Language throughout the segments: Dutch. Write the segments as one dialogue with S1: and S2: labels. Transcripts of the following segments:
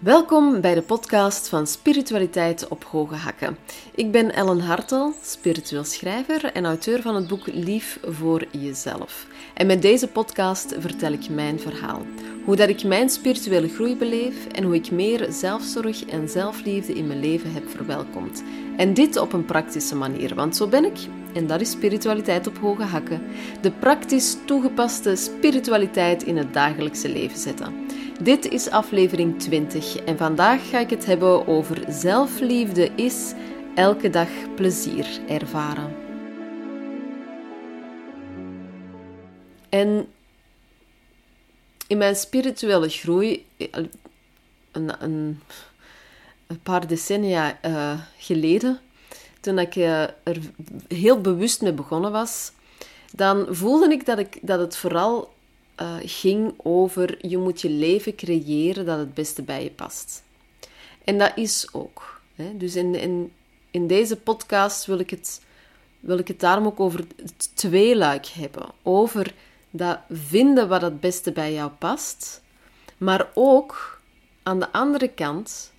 S1: Welkom bij de podcast van Spiritualiteit op Hoge Hakken. Ik ben Ellen Hartel, spiritueel schrijver en auteur van het boek Lief voor Jezelf. En met deze podcast vertel ik mijn verhaal. Hoe dat ik mijn spirituele groei beleef en hoe ik meer zelfzorg en zelfliefde in mijn leven heb verwelkomd. En dit op een praktische manier, want zo ben ik, en dat is spiritualiteit op hoge hakken, de praktisch toegepaste spiritualiteit in het dagelijkse leven zetten. Dit is aflevering 20 en vandaag ga ik het hebben over zelfliefde is elke dag plezier ervaren. En in mijn spirituele groei, een, een, een paar decennia uh, geleden, toen ik uh, er heel bewust mee begonnen was, dan voelde ik dat, ik, dat het vooral uh, ging over je moet je leven creëren dat het beste bij je past. En dat is ook. Hè? Dus in, in, in deze podcast wil ik, het, wil ik het daarom ook over het tweeluik hebben. Over dat vinden wat het beste bij jou past, maar ook aan de andere kant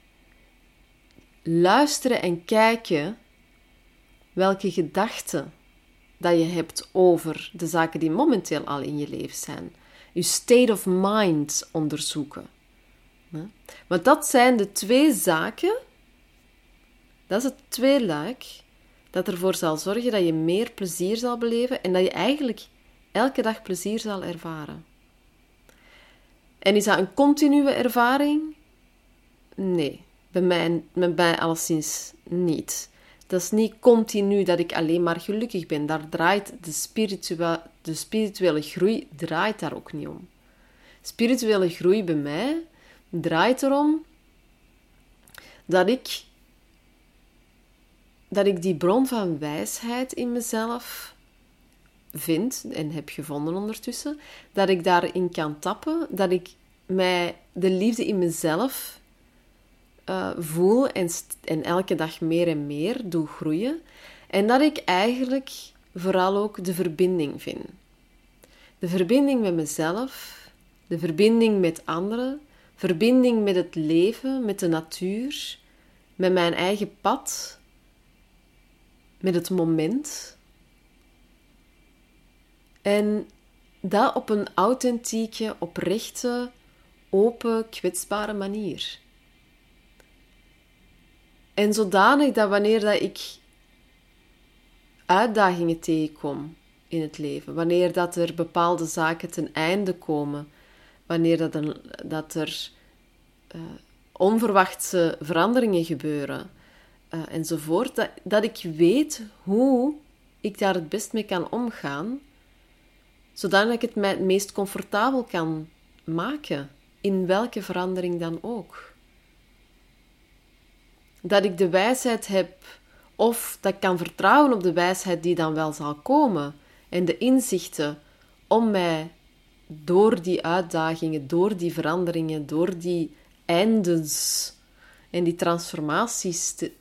S1: luisteren en kijken welke gedachten dat je hebt over de zaken die momenteel al in je leven zijn je state of mind onderzoeken. Want dat zijn de twee zaken, dat is het tweeluik, dat ervoor zal zorgen dat je meer plezier zal beleven en dat je eigenlijk elke dag plezier zal ervaren. En is dat een continue ervaring? Nee, bij mij, bij mij alleszins niet. Dat is niet continu dat ik alleen maar gelukkig ben. Daar draait de, spiritua de spirituele groei draait daar ook niet om. Spirituele groei bij mij draait erom dat ik, dat ik die bron van wijsheid in mezelf vind en heb gevonden ondertussen, dat ik daarin kan tappen, dat ik mij de liefde in mezelf uh, voel en, en elke dag meer en meer doe groeien. En dat ik eigenlijk vooral ook de verbinding vind. De verbinding met mezelf, de verbinding met anderen, verbinding met het leven, met de natuur, met mijn eigen pad, met het moment. En dat op een authentieke, oprechte, open, kwetsbare manier. En zodanig dat wanneer dat ik uitdagingen tegenkom in het leven, wanneer dat er bepaalde zaken ten einde komen, wanneer dat, een, dat er uh, onverwachte veranderingen gebeuren uh, enzovoort, dat, dat ik weet hoe ik daar het best mee kan omgaan, zodat ik het mij het meest comfortabel kan maken, in welke verandering dan ook dat ik de wijsheid heb of dat ik kan vertrouwen op de wijsheid die dan wel zal komen en de inzichten om mij door die uitdagingen, door die veranderingen, door die eindes en die transformaties te,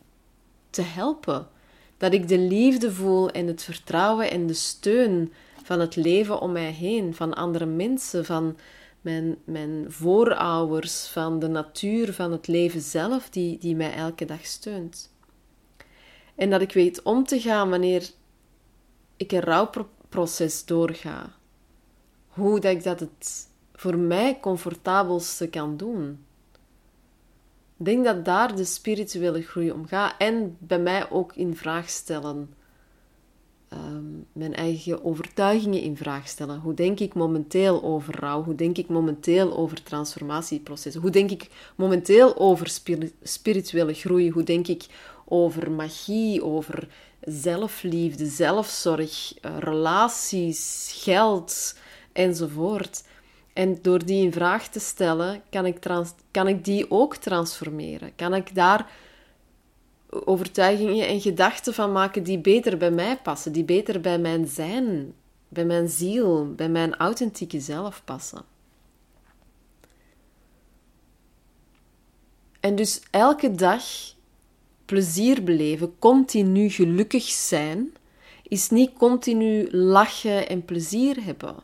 S1: te helpen. Dat ik de liefde voel en het vertrouwen en de steun van het leven om mij heen, van andere mensen, van mijn, mijn voorouders, van de natuur, van het leven zelf, die, die mij elke dag steunt. En dat ik weet om te gaan wanneer ik een rouwproces doorga. Hoe dat ik dat het voor mij comfortabelste kan doen. Ik denk dat daar de spirituele groei om gaat en bij mij ook in vraag stellen Ehm, mijn eigen overtuigingen in vraag stellen. Hoe denk ik momenteel over rouw? Hoe denk ik momenteel over transformatieprocessen? Hoe denk ik momenteel over spirituele groei? Hoe denk ik over magie, over zelfliefde, zelfzorg, eh, relaties, geld enzovoort? En door die in vraag te stellen, kan ik, kan ik die ook transformeren? Kan ik daar overtuigingen en gedachten van maken die beter bij mij passen, die beter bij mijn zijn, bij mijn ziel, bij mijn authentieke zelf passen. En dus elke dag plezier beleven, continu gelukkig zijn, is niet continu lachen en plezier hebben.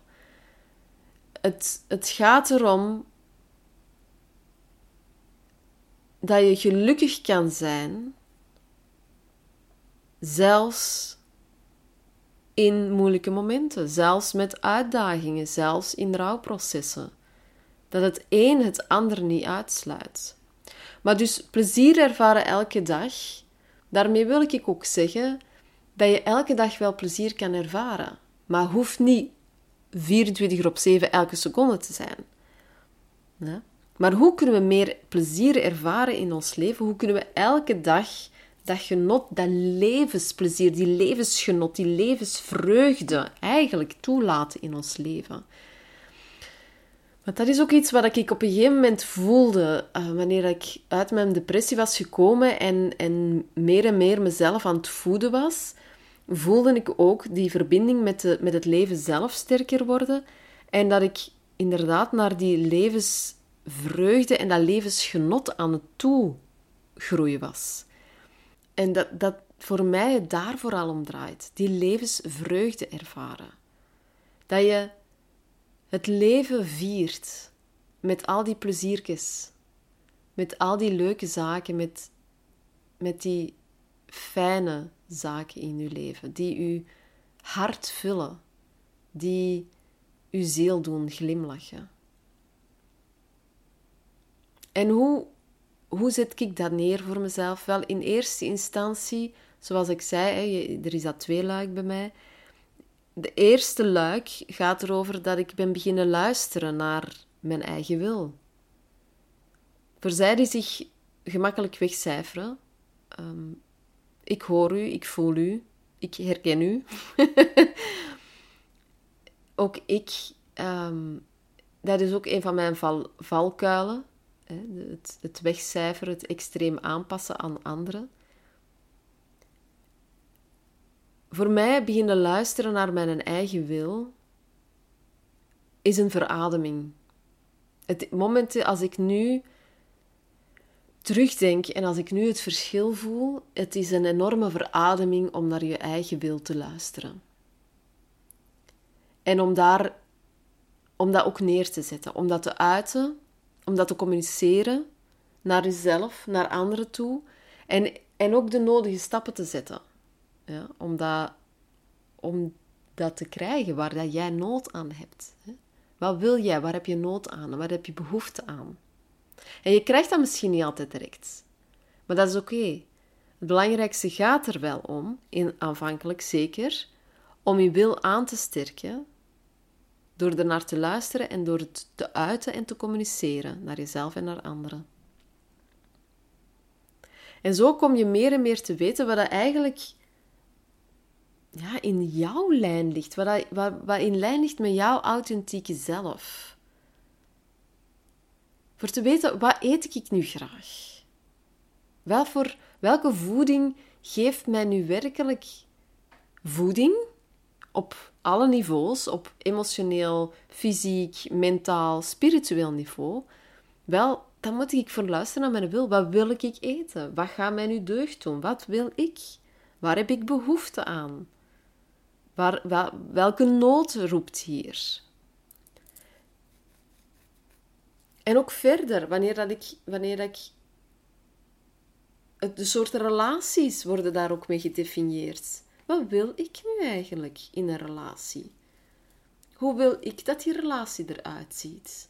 S1: Het, het gaat erom dat je gelukkig kan zijn, zelfs in moeilijke momenten, zelfs met uitdagingen, zelfs in rouwprocessen. Dat het een het ander niet uitsluit. Maar dus plezier ervaren elke dag, daarmee wil ik ook zeggen dat je elke dag wel plezier kan ervaren. Maar hoeft niet 24 uur op 7 elke seconde te zijn. Ja? Maar hoe kunnen we meer plezier ervaren in ons leven? Hoe kunnen we elke dag dat genot, dat levensplezier, die levensgenot, die levensvreugde eigenlijk toelaten in ons leven? Want dat is ook iets wat ik op een gegeven moment voelde uh, wanneer ik uit mijn depressie was gekomen en, en meer en meer mezelf aan het voeden was. Voelde ik ook die verbinding met, de, met het leven zelf sterker worden. En dat ik inderdaad naar die levensvreugde en dat levensgenot aan het toegroeien was. En dat, dat voor mij het daar vooral om draait. Die levensvreugde ervaren. Dat je het leven viert met al die pleziertjes, met al die leuke zaken, met, met die fijne zaken in uw leven, die uw hart vullen, die uw ziel doen glimlachen. En hoe, hoe zet ik dat neer voor mezelf? Wel, in eerste instantie, zoals ik zei, er is dat tweeluik bij mij de eerste luik gaat erover dat ik ben beginnen luisteren naar mijn eigen wil. Voor zij die zich gemakkelijk wegcijferen, ehm, ik hoor u, ik voel u, ik herken u. ook ik, um, dat is ook een van mijn val, valkuilen. Het, het wegcijferen, het extreem aanpassen aan anderen. Voor mij beginnen luisteren naar mijn eigen wil is een verademing. Het moment als ik nu terugdenk en als ik nu het verschil voel, het is een enorme verademing om naar je eigen wil te luisteren. En om daar om dat ook neer te zetten, om dat te uiten, om dat te communiceren naar jezelf, naar anderen toe en, en ook de nodige stappen te zetten. Ja, om, dat, om dat te krijgen waar dat jij nood aan hebt. Wat wil jij? Waar heb je nood aan? Waar heb je behoefte aan? En je krijgt dat misschien niet altijd direct. Maar dat is oké. Het belangrijkste gaat er wel om, in, aanvankelijk zeker, om je wil aan te sterken door er naar te luisteren en door het te uiten en te communiceren naar jezelf en naar anderen. En zo kom je meer en meer te weten wat dat eigenlijk ja, in jouw lijn ligt, wat, wat, wat in lijn ligt met jouw authentieke zelf. Voor te weten, wat eet ik nu graag? Wel voor welke voeding geeft mij nu werkelijk voeding op alle niveaus, op emotioneel, fysiek, mentaal, spiritueel niveau? Wel, dan moet ik voor luisteren naar mijn wil. Wat wil ik eten? Wat gaat mij nu deugd doen? Wat wil ik? Waar heb ik behoefte aan? Welke nood roept hier? En ook verder, wanneer, dat ik, wanneer dat ik. De soorten relaties worden daar ook mee gedefinieerd. Wat wil ik nu eigenlijk in een relatie? Hoe wil ik dat die relatie eruit ziet?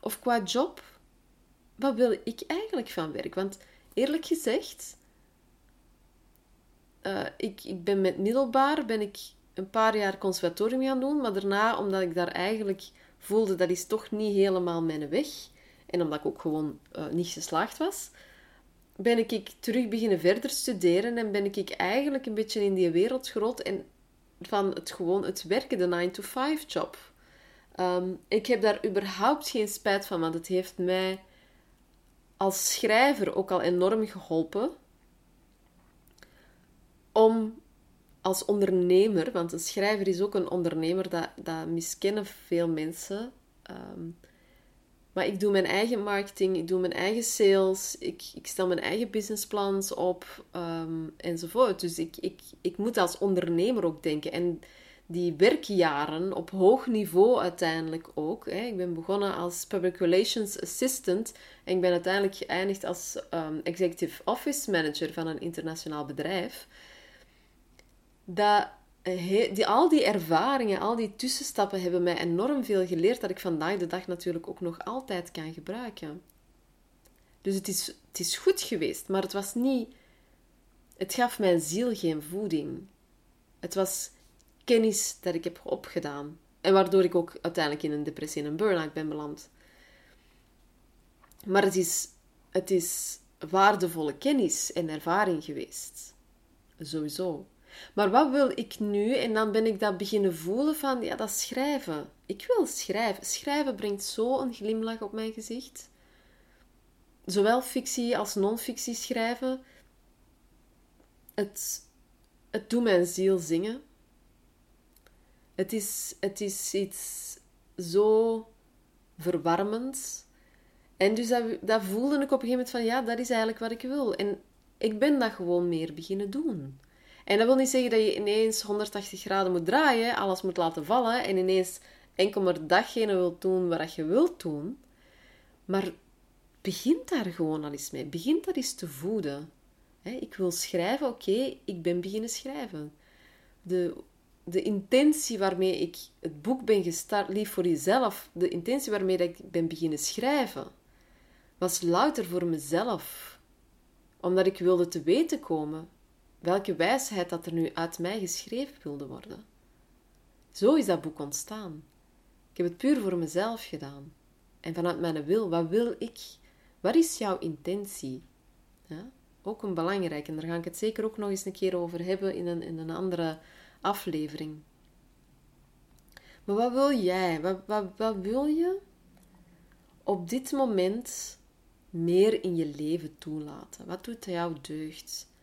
S1: Of qua job, wat wil ik eigenlijk van werk? Want eerlijk gezegd, uh, ik, ik ben met middelbaar ben ik een paar jaar conservatorium gaan doen, maar daarna, omdat ik daar eigenlijk voelde dat is toch niet helemaal mijn weg, en omdat ik ook gewoon uh, niet geslaagd was, ben ik terug beginnen verder studeren en ben ik eigenlijk een beetje in die wereld groot en van het gewoon het werken, de 9-to-5 job. Um, ik heb daar überhaupt geen spijt van, want het heeft mij als schrijver ook al enorm geholpen om als ondernemer, want een schrijver is ook een ondernemer, dat, dat miskennen veel mensen. Ehm, maar ik doe mijn eigen marketing, ik doe mijn eigen sales, ik, ik stel mijn eigen businessplans op um, enzovoort. Dus ik, ik, ik moet als ondernemer ook denken. En die werkjaren op hoog niveau uiteindelijk ook. Hè. Ik ben begonnen als Public Relations Assistant en ik ben uiteindelijk geëindigd als um, Executive Office Manager van een internationaal bedrijf. Dat, eh, die, al die ervaringen, al die tussenstappen hebben mij enorm veel geleerd dat ik vandaag de dag natuurlijk ook nog altijd kan gebruiken. Dus het is, het is goed geweest, maar het was niet. Het gaf mijn ziel geen voeding. Het was kennis dat ik heb opgedaan. En waardoor ik ook uiteindelijk in een depressie en een burn-out ben beland. Maar het is, het is waardevolle kennis en ervaring geweest. Sowieso. Maar wat wil ik nu? En dan ben ik dat beginnen voelen van, ja, dat schrijven. Ik wil schrijven. Schrijven brengt zo een glimlach op mijn gezicht. Zowel fictie als non-fictie schrijven. Het, het doet mijn ziel zingen. Het is, het is iets zo verwarmends. En dus dat, dat voelde ik op een gegeven moment van, ja, dat is eigenlijk wat ik wil. En ik ben dat gewoon meer beginnen doen. En dat wil niet zeggen dat je ineens 180 graden moet draaien, alles moet laten vallen en ineens enkel maar datgene wilt doen wat je wilt doen. Maar begin daar gewoon al eens mee. Begin daar eens te voeden. Ik wil schrijven, oké, ik ben beginnen schrijven. De, de intentie waarmee ik het boek ben gestart, lief voor jezelf, de intentie waarmee ik ben beginnen schrijven, was louter voor mezelf. Omdat ik wilde te weten komen welke wijsheid dat er nu uit mij geschreven wilde worden. Zo is dat boek ontstaan. Ik heb het puur voor mezelf gedaan. En vanuit mijn wil, wat wil ik? Wat is jouw intentie? Ja? Ook een belangrijke. En daar ga ik het zeker ook nog eens een keer over hebben in een, in een andere aflevering. Maar wat wil jij? Wat, wat, wat wil je op dit moment meer in je leven toelaten? Wat doet jou deugd?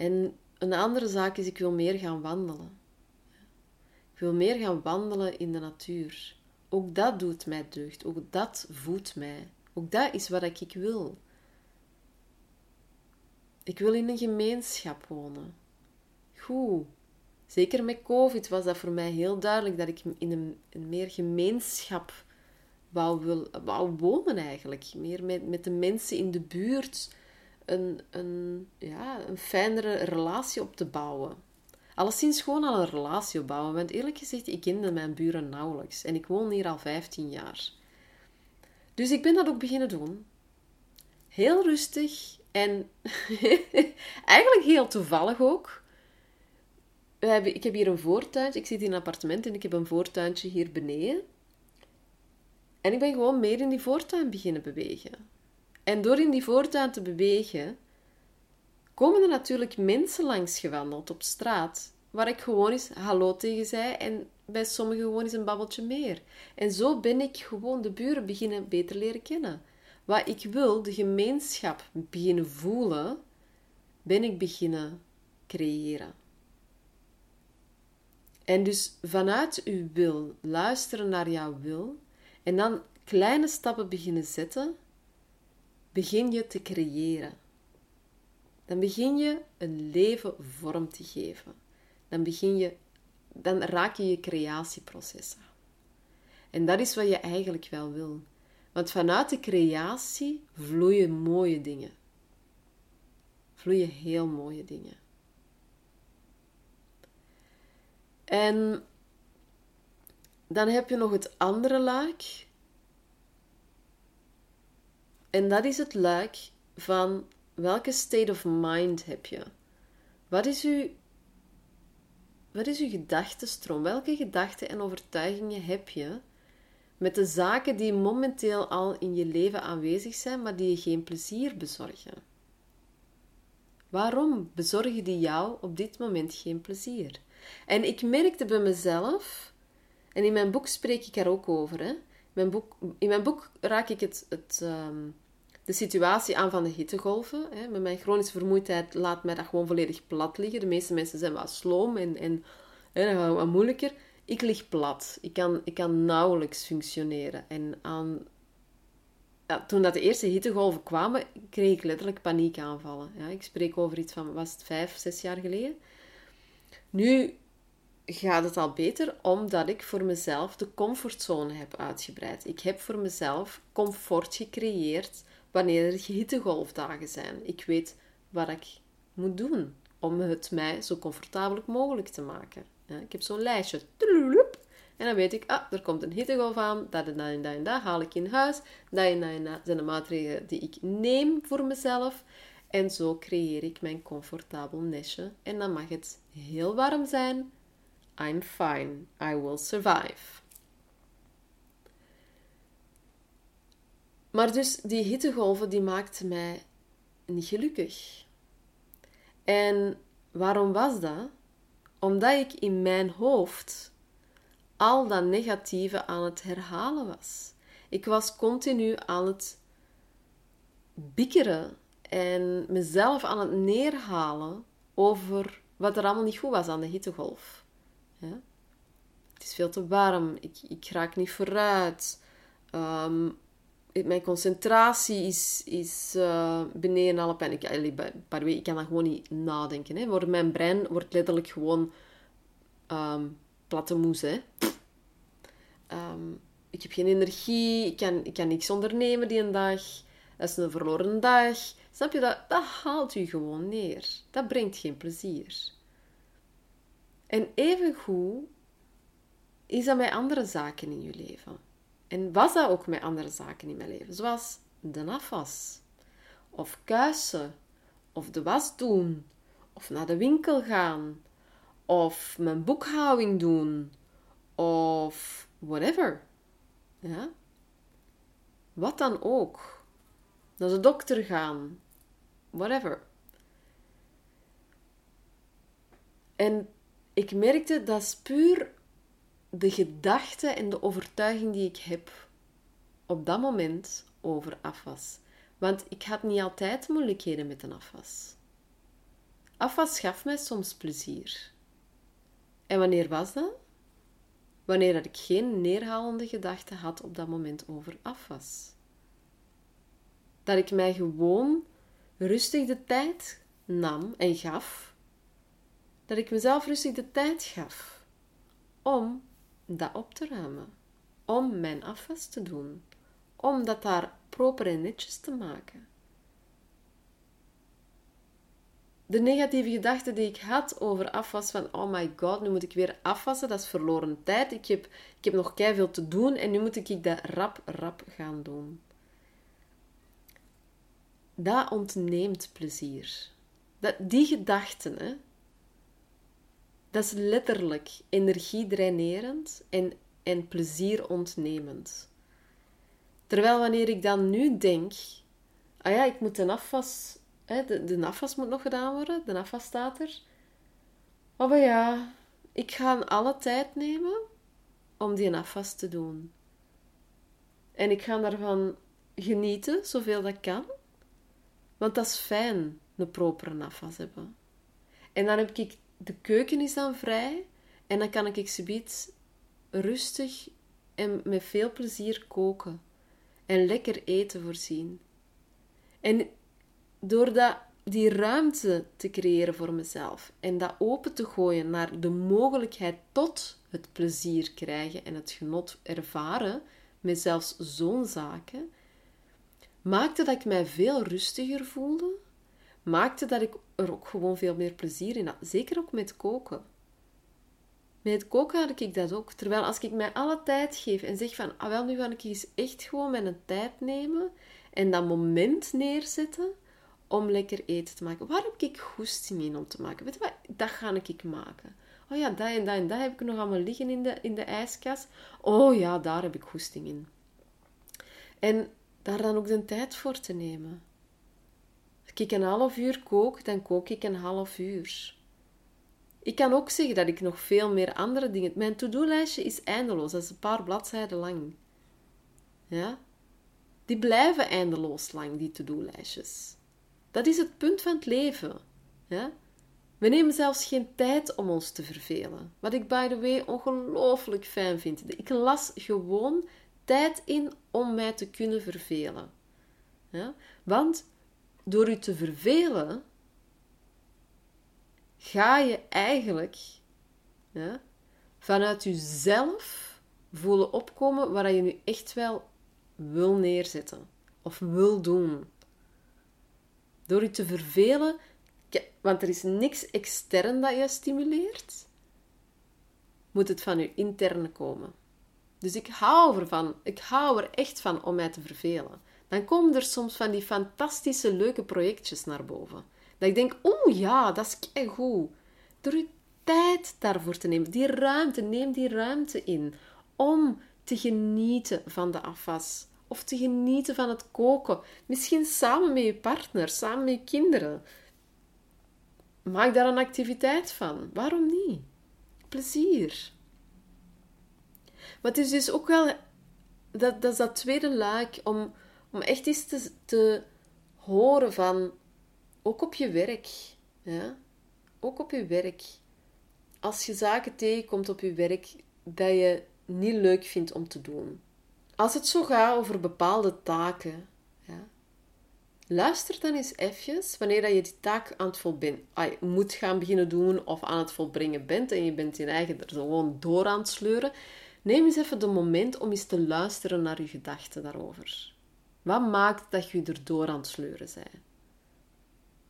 S1: En een andere zaak is, ik wil meer gaan wandelen. Ik wil meer gaan wandelen in de natuur. Ook dat doet mij deugd. Ook dat voedt mij. Ook dat is wat ik wil. Ik wil in een gemeenschap wonen. Goed. Zeker met COVID was dat voor mij heel duidelijk dat ik in een, een meer gemeenschap wou, wil, wou wonen eigenlijk. Meer met, met de mensen in de buurt een, ja, een fijnere relatie op te bouwen. Alleszins gewoon al een relatie opbouwen. Want eerlijk gezegd, ik kende mijn buren nauwelijks. En ik woon hier al 15 jaar. Dus ik ben dat ook beginnen doen. Heel rustig en eigenlijk heel toevallig ook. ik heb hier een voortuintje. Ik zit in een appartement en ik heb een voortuintje hier beneden. En ik ben gewoon meer in die voortuin beginnen bewegen. En door in die voortuin te bewegen, komen er natuurlijk mensen langs gewandeld op straat, waar ik gewoon eens hallo tegen zei en bij sommigen gewoon eens een babbeltje meer. En zo ben ik gewoon de buren beginnen beter leren kennen. Wat ik wil, de gemeenschap beginnen voelen, ben ik beginnen creëren. En dus vanuit uw wil, luisteren naar jouw wil en dan kleine stappen beginnen zetten begin je te creëren. Dan begin je een leven vorm te geven. Dan, begin je, dan raak je je creatieproces aan. En dat is wat je eigenlijk wel wil. Want vanuit de creatie vloeien mooie dingen. Vloeien heel mooie dingen. En dan heb je nog het andere laag. En dat is het luik van welke state of mind heb je? Wat is uw, wat is uw gedachtenstroom? Welke gedachten en overtuigingen heb je met de zaken die momenteel al in je leven aanwezig zijn, maar die je geen plezier bezorgen? Waarom bezorgen die jou op dit moment geen plezier? En ik merkte bij mezelf, en in mijn boek spreek ik er ook over, hè, mijn boek, in mijn boek raak ik het, ehm, de situatie aan van de hittegolven. Hè. Met mijn chronische vermoeidheid laat mij dat gewoon volledig plat liggen. De meeste mensen zijn wat sloom en, en wat moeilijker. Ik lig plat. Ik kan, ik kan nauwelijks functioneren. En aan, ja, toen dat de eerste hittegolven kwamen, kreeg ik letterlijk paniekaanvallen. Ja, ik spreek over iets van, was het vijf, zes jaar geleden? Nu gaat het al beter omdat ik voor mezelf de comfortzone heb uitgebreid. Ik heb voor mezelf comfort gecreëerd wanneer er hittegolfdagen zijn. Ik weet wat ik moet doen om het mij zo comfortabel mogelijk te maken. Ik heb zo'n lijstje. En dan weet ik, ah, er komt een hittegolf aan, dat en dat en haal ik in huis. Dat en dat dat zijn de maatregelen die ik neem voor mezelf. En zo creëer ik mijn comfortabel nestje. En dan mag het heel warm zijn. I'm fine. I will survive. Maar dus die hittegolven die maakten mij niet gelukkig. En waarom was dat? Omdat ik in mijn hoofd al dat negatieve aan het herhalen was. Ik was continu aan het bikkeren en mezelf aan het neerhalen over wat er allemaal niet goed was aan de hittegolf. Ja? Het is veel te warm, ik, ik raak niet vooruit. Ehm, mijn concentratie is, is uh, beneden alle pijn. Ik, ik kan dat gewoon niet nadenken. Hè. Mijn brein wordt letterlijk gewoon um, platte moes. Hè. Ehm, ik heb geen energie, ik kan, ik kan niks ondernemen die een dag. Dat is een verloren dag. Snap je, dat, dat haalt u gewoon neer. Dat brengt geen plezier. En evengoed is dat met andere zaken in je leven. En was dat ook met andere zaken in mijn leven, zoals de afwas, of kuisen, of de was doen, of naar de winkel gaan, of mijn boekhouding doen, of whatever. Ja? Wat dan ook. Naar de dokter gaan, whatever. En ik merkte dat is puur de gedachte en de overtuiging die ik heb op dat moment over afwas. Want ik had niet altijd moeilijkheden met een afwas. Afwas gaf mij soms plezier. En wanneer was dat? Wanneer ik geen neerhalende gedachten had op dat moment over afwas. Dat ik mij gewoon rustig de tijd nam en gaf. Dat ik mezelf rustig de tijd gaf om dat op te ruimen. Om mijn afwas te doen. Om dat daar proper en netjes te maken. De negatieve gedachte die ik had over afwas van oh my god, nu moet ik weer afwassen, dat is verloren tijd. Ik heb, ik heb nog veel te doen en nu moet ik dat rap, rap gaan doen. Dat ontneemt plezier. Dat, die gedachten, hè, dat is letterlijk energiedrainerend en, en plezierontnemend. Terwijl wanneer ik dan nu denk, ah ja, ik moet een afwas, hè, de, de afwas moet nog gedaan worden, de afwas staat er. Oh, maar ja, ik ga alle tijd nemen om die afwas te doen. En ik ga daarvan genieten, zoveel dat kan. Want dat is fijn, een propere afwas hebben. En dan heb ik de keuken is dan vrij en dan kan ik subiet rustig en met veel plezier koken en lekker eten voorzien. En door dat, die ruimte te creëren voor mezelf en dat open te gooien naar de mogelijkheid tot het plezier krijgen en het genot ervaren met zelfs zo'n zaken, maakte dat ik mij veel rustiger voelde maakte dat ik er ook gewoon veel meer plezier in had. Zeker ook met koken. Met koken had ik dat ook. Terwijl als ik mij alle tijd geef en zeg van, ah wel, nu ga ik eens echt gewoon mijn tijd nemen en dat moment neerzetten om lekker eten te maken. Waar heb ik goesting in om te maken? Weet je wat? Dat ga ik maken. Oh ja, dat en dat en dat heb ik nog allemaal liggen in de, in de ijskast. Oh ja, daar heb ik goesting in. En daar dan ook de tijd voor te nemen. Als ik een half uur kook, dan kook ik een half uur. Ik kan ook zeggen dat ik nog veel meer andere dingen... Mijn to-do-lijstje is eindeloos. Dat is een paar bladzijden lang. Ja? Die blijven eindeloos lang, die to-do-lijstjes. Dat is het punt van het leven. Ja? We nemen zelfs geen tijd om ons te vervelen. Wat ik, by the way, ongelooflijk fijn vind. Ik las gewoon tijd in om mij te kunnen vervelen. Ja? Want door je te vervelen, ga je eigenlijk vanuit jezelf voelen opkomen waar je nu echt wel wil neerzetten of wil doen. Door je te vervelen, want er is niks extern dat je stimuleert, moet het van je interne komen. Dus ik hou ervan, ik hou er echt van om mij te vervelen. Dan komen er soms van die fantastische, leuke projectjes naar boven. Dat ik denk, oh ja, dat is goed. Door je tijd daarvoor te nemen, die ruimte, neem die ruimte in om te genieten van de afwas. Of te genieten van het koken. Misschien samen met je partner, samen met je kinderen. Maak daar een activiteit van. Waarom niet? Plezier. Maar het is dus ook wel... Dat, dat is dat tweede luik om, om echt eens te, te horen van... Ook op je werk. Ja? Ook op je werk. Als je zaken tegenkomt op je werk dat je niet leuk vindt om te doen. Als het zo gaat over bepaalde taken, ja, luister dan eens eventjes wanneer je die taak aan het volbrengen moet gaan beginnen doen of aan het volbrengen bent en je bent je eigen er gewoon door aan het sleuren. Neem eens even de moment om eens te luisteren naar je gedachten daarover. Wat maakt dat je er door aan het sleuren bent?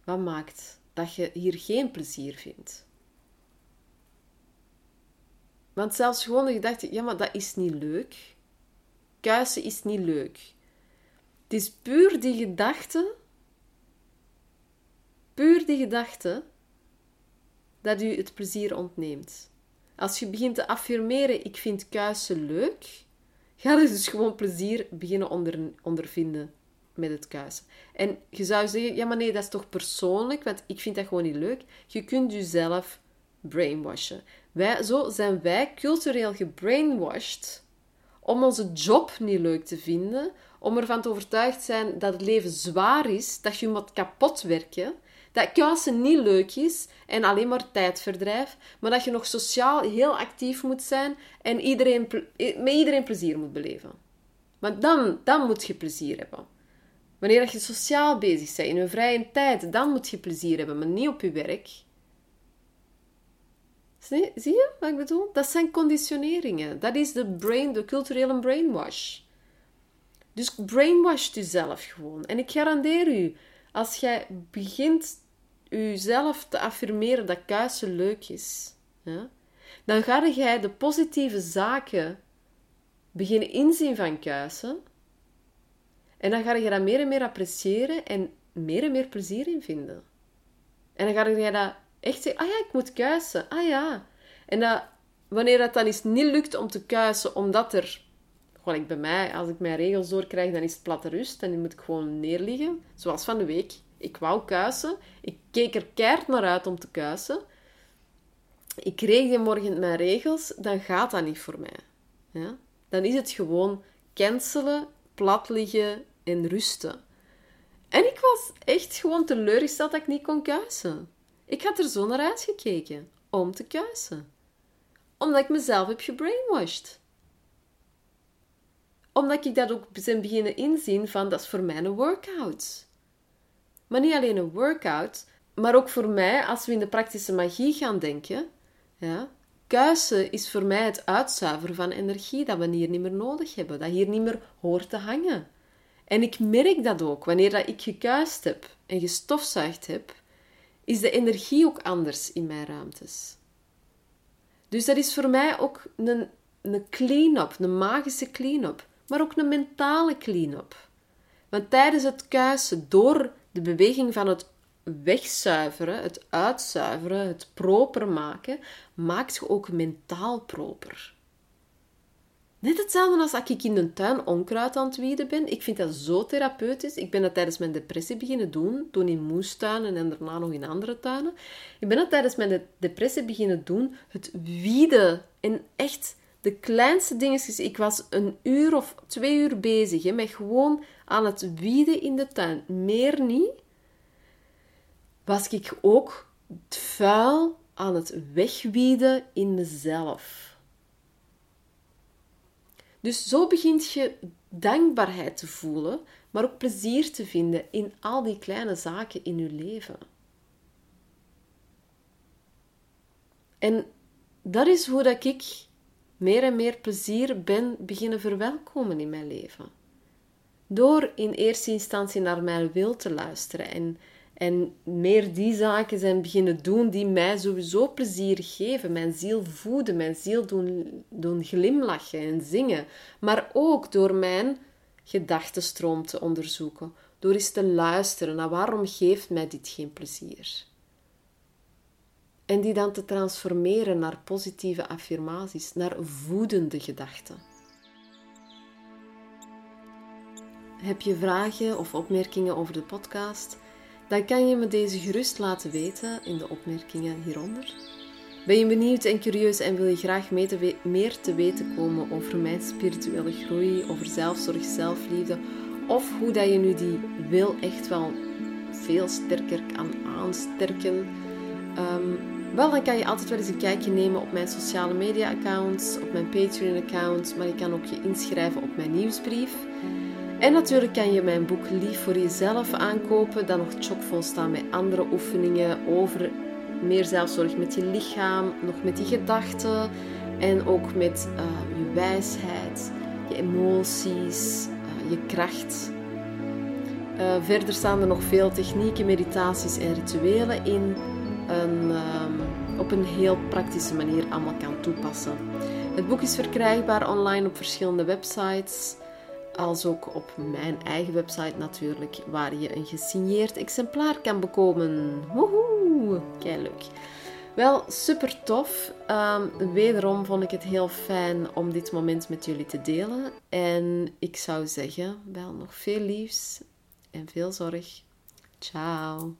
S1: Wat maakt dat je hier geen plezier vindt? Want zelfs gewoon de gedachte, ja, maar dat is niet leuk. Kuisen is niet leuk. Het is puur die gedachte, puur die gedachte, dat u het plezier ontneemt. Als je begint te affirmeren, ik vind kuisen leuk, ga dus gewoon plezier beginnen onder, ondervinden met het kuisen. En je zou zeggen, ja maar nee, dat is toch persoonlijk, want ik vind dat gewoon niet leuk. Je kunt jezelf brainwashen. Wij, zo zijn wij cultureel gebrainwashed om onze job niet leuk te vinden, om ervan te overtuigd zijn dat het leven zwaar is, dat je moet kapot werken, dat kuisen niet leuk is en alleen maar tijdverdrijf, maar dat je nog sociaal heel actief moet zijn en iedereen, met iedereen plezier moet beleven. Want dan, dan moet je plezier hebben. Wanneer je sociaal bezig bent in je vrije tijd, dan moet je plezier hebben, maar niet op je werk. Zie, zie je wat ik bedoel? Dat zijn conditioneringen. Dat is de, brain, de culturele brainwash. Dus brainwash jezelf gewoon. En ik garandeer u, als jij begint jezelf te affirmeren dat kuisen leuk is, dan ga jij de positieve zaken beginnen inzien van kuisen. En dan ga je dat meer en meer appreciëren en meer en meer plezier in vinden. En dan ga je dat echt zeggen, ah ja, ik moet kuisen. Ah ja. En dat, wanneer dat dan eens niet lukt om te kuisen, omdat er... Gewoon, ik bij mij, als ik mijn regels doorkrijg, dan is het platte rust. En dan moet ik gewoon neerliggen. Zoals van de week. Ik wou kuisen. Ik keek er keihard naar uit om te kuisen. Ik kreeg die morgen mijn regels. Dan gaat dat niet voor mij. Ja? Dan is het gewoon cancelen, plat liggen en rusten. En ik was echt gewoon teleurgesteld dat ik niet kon kuisen. Ik had er zo naar uitgekeken om te kuisen. Omdat ik mezelf heb gebrainwashed. Omdat ik dat ook ben beginnen inzien van dat is voor mij een workout. Maar niet alleen een workout, maar ook voor mij, als we in de praktische magie gaan denken, ja, kuisen is voor mij het uitzuiveren van energie dat we hier niet meer nodig hebben, dat hier niet meer hoort te hangen. En ik merk dat ook wanneer dat ik gekuist heb en gestofzuigd heb, is de energie ook anders in mijn ruimtes. Dus dat is voor mij ook een, een clean-up, een magische clean-up, maar ook een mentale clean-up. Want tijdens het kuisen, door de beweging van het wegzuiveren, het uitzuiveren, het proper maken, maakt je ook mentaal proper. Net hetzelfde als als ik in de tuin onkruid aan het wieden ben. Ik vind dat zo therapeutisch. Ik ben dat tijdens mijn depressie beginnen doen. Toen in moestuinen en daarna nog in andere tuinen. Ik ben dat tijdens mijn depressie beginnen doen. Het wieden. En echt de kleinste dingetjes. Ik was een uur of twee uur bezig. Hè, met gewoon aan het wieden in de tuin. Meer niet. Was ik ook het vuil aan het wegwieden in mezelf. Dus zo begint je dankbaarheid te voelen, maar ook plezier te vinden in al die kleine zaken in je leven. En dat is hoe dat ik meer en meer plezier ben beginnen verwelkomen in mijn leven. Door in eerste instantie naar mijn wil te luisteren en, en meer die zaken zijn beginnen doen die mij sowieso plezier geven, mijn ziel voeden, mijn ziel doen, doen glimlachen en zingen, maar ook door mijn gedachtenstroom te onderzoeken, door eens te luisteren naar waarom geeft mij dit geen plezier. En die dan te transformeren naar positieve affirmaties, naar voedende gedachten. Heb je vragen of opmerkingen over de podcast? Dan kan je me deze gerust laten weten in de opmerkingen hieronder. Ben je benieuwd en curieus en wil je graag meer te weten komen over mijn spirituele groei, over zelfzorg, zelfliefde of hoe dat je nu die wil echt wel veel sterker kan aansterken? Um, wel, dan kan je altijd wel eens een kijkje nemen op mijn sociale media accounts, op mijn Patreon account, maar je kan ook je inschrijven op mijn nieuwsbrief. En natuurlijk kan je mijn boek Lief voor jezelf aankopen, dat nog chockvol staat met andere oefeningen over meer zelfzorg met je lichaam, nog met die gedachten en ook met uh, je wijsheid, je emoties, uh, je kracht. Uh, verder staan er nog veel technieken, meditaties en rituelen in um, op een heel praktische manier allemaal kan toepassen. Het boek is verkrijgbaar online op verschillende websites, als ook op mijn eigen website natuurlijk, waar je een gesigneerd exemplaar kan bekomen. Woehoe, kei leuk. Wel, super tof. Um, wederom vond ik het heel fijn om dit moment met jullie te delen. En ik zou zeggen, wel nog veel liefs en veel zorg. Ciao.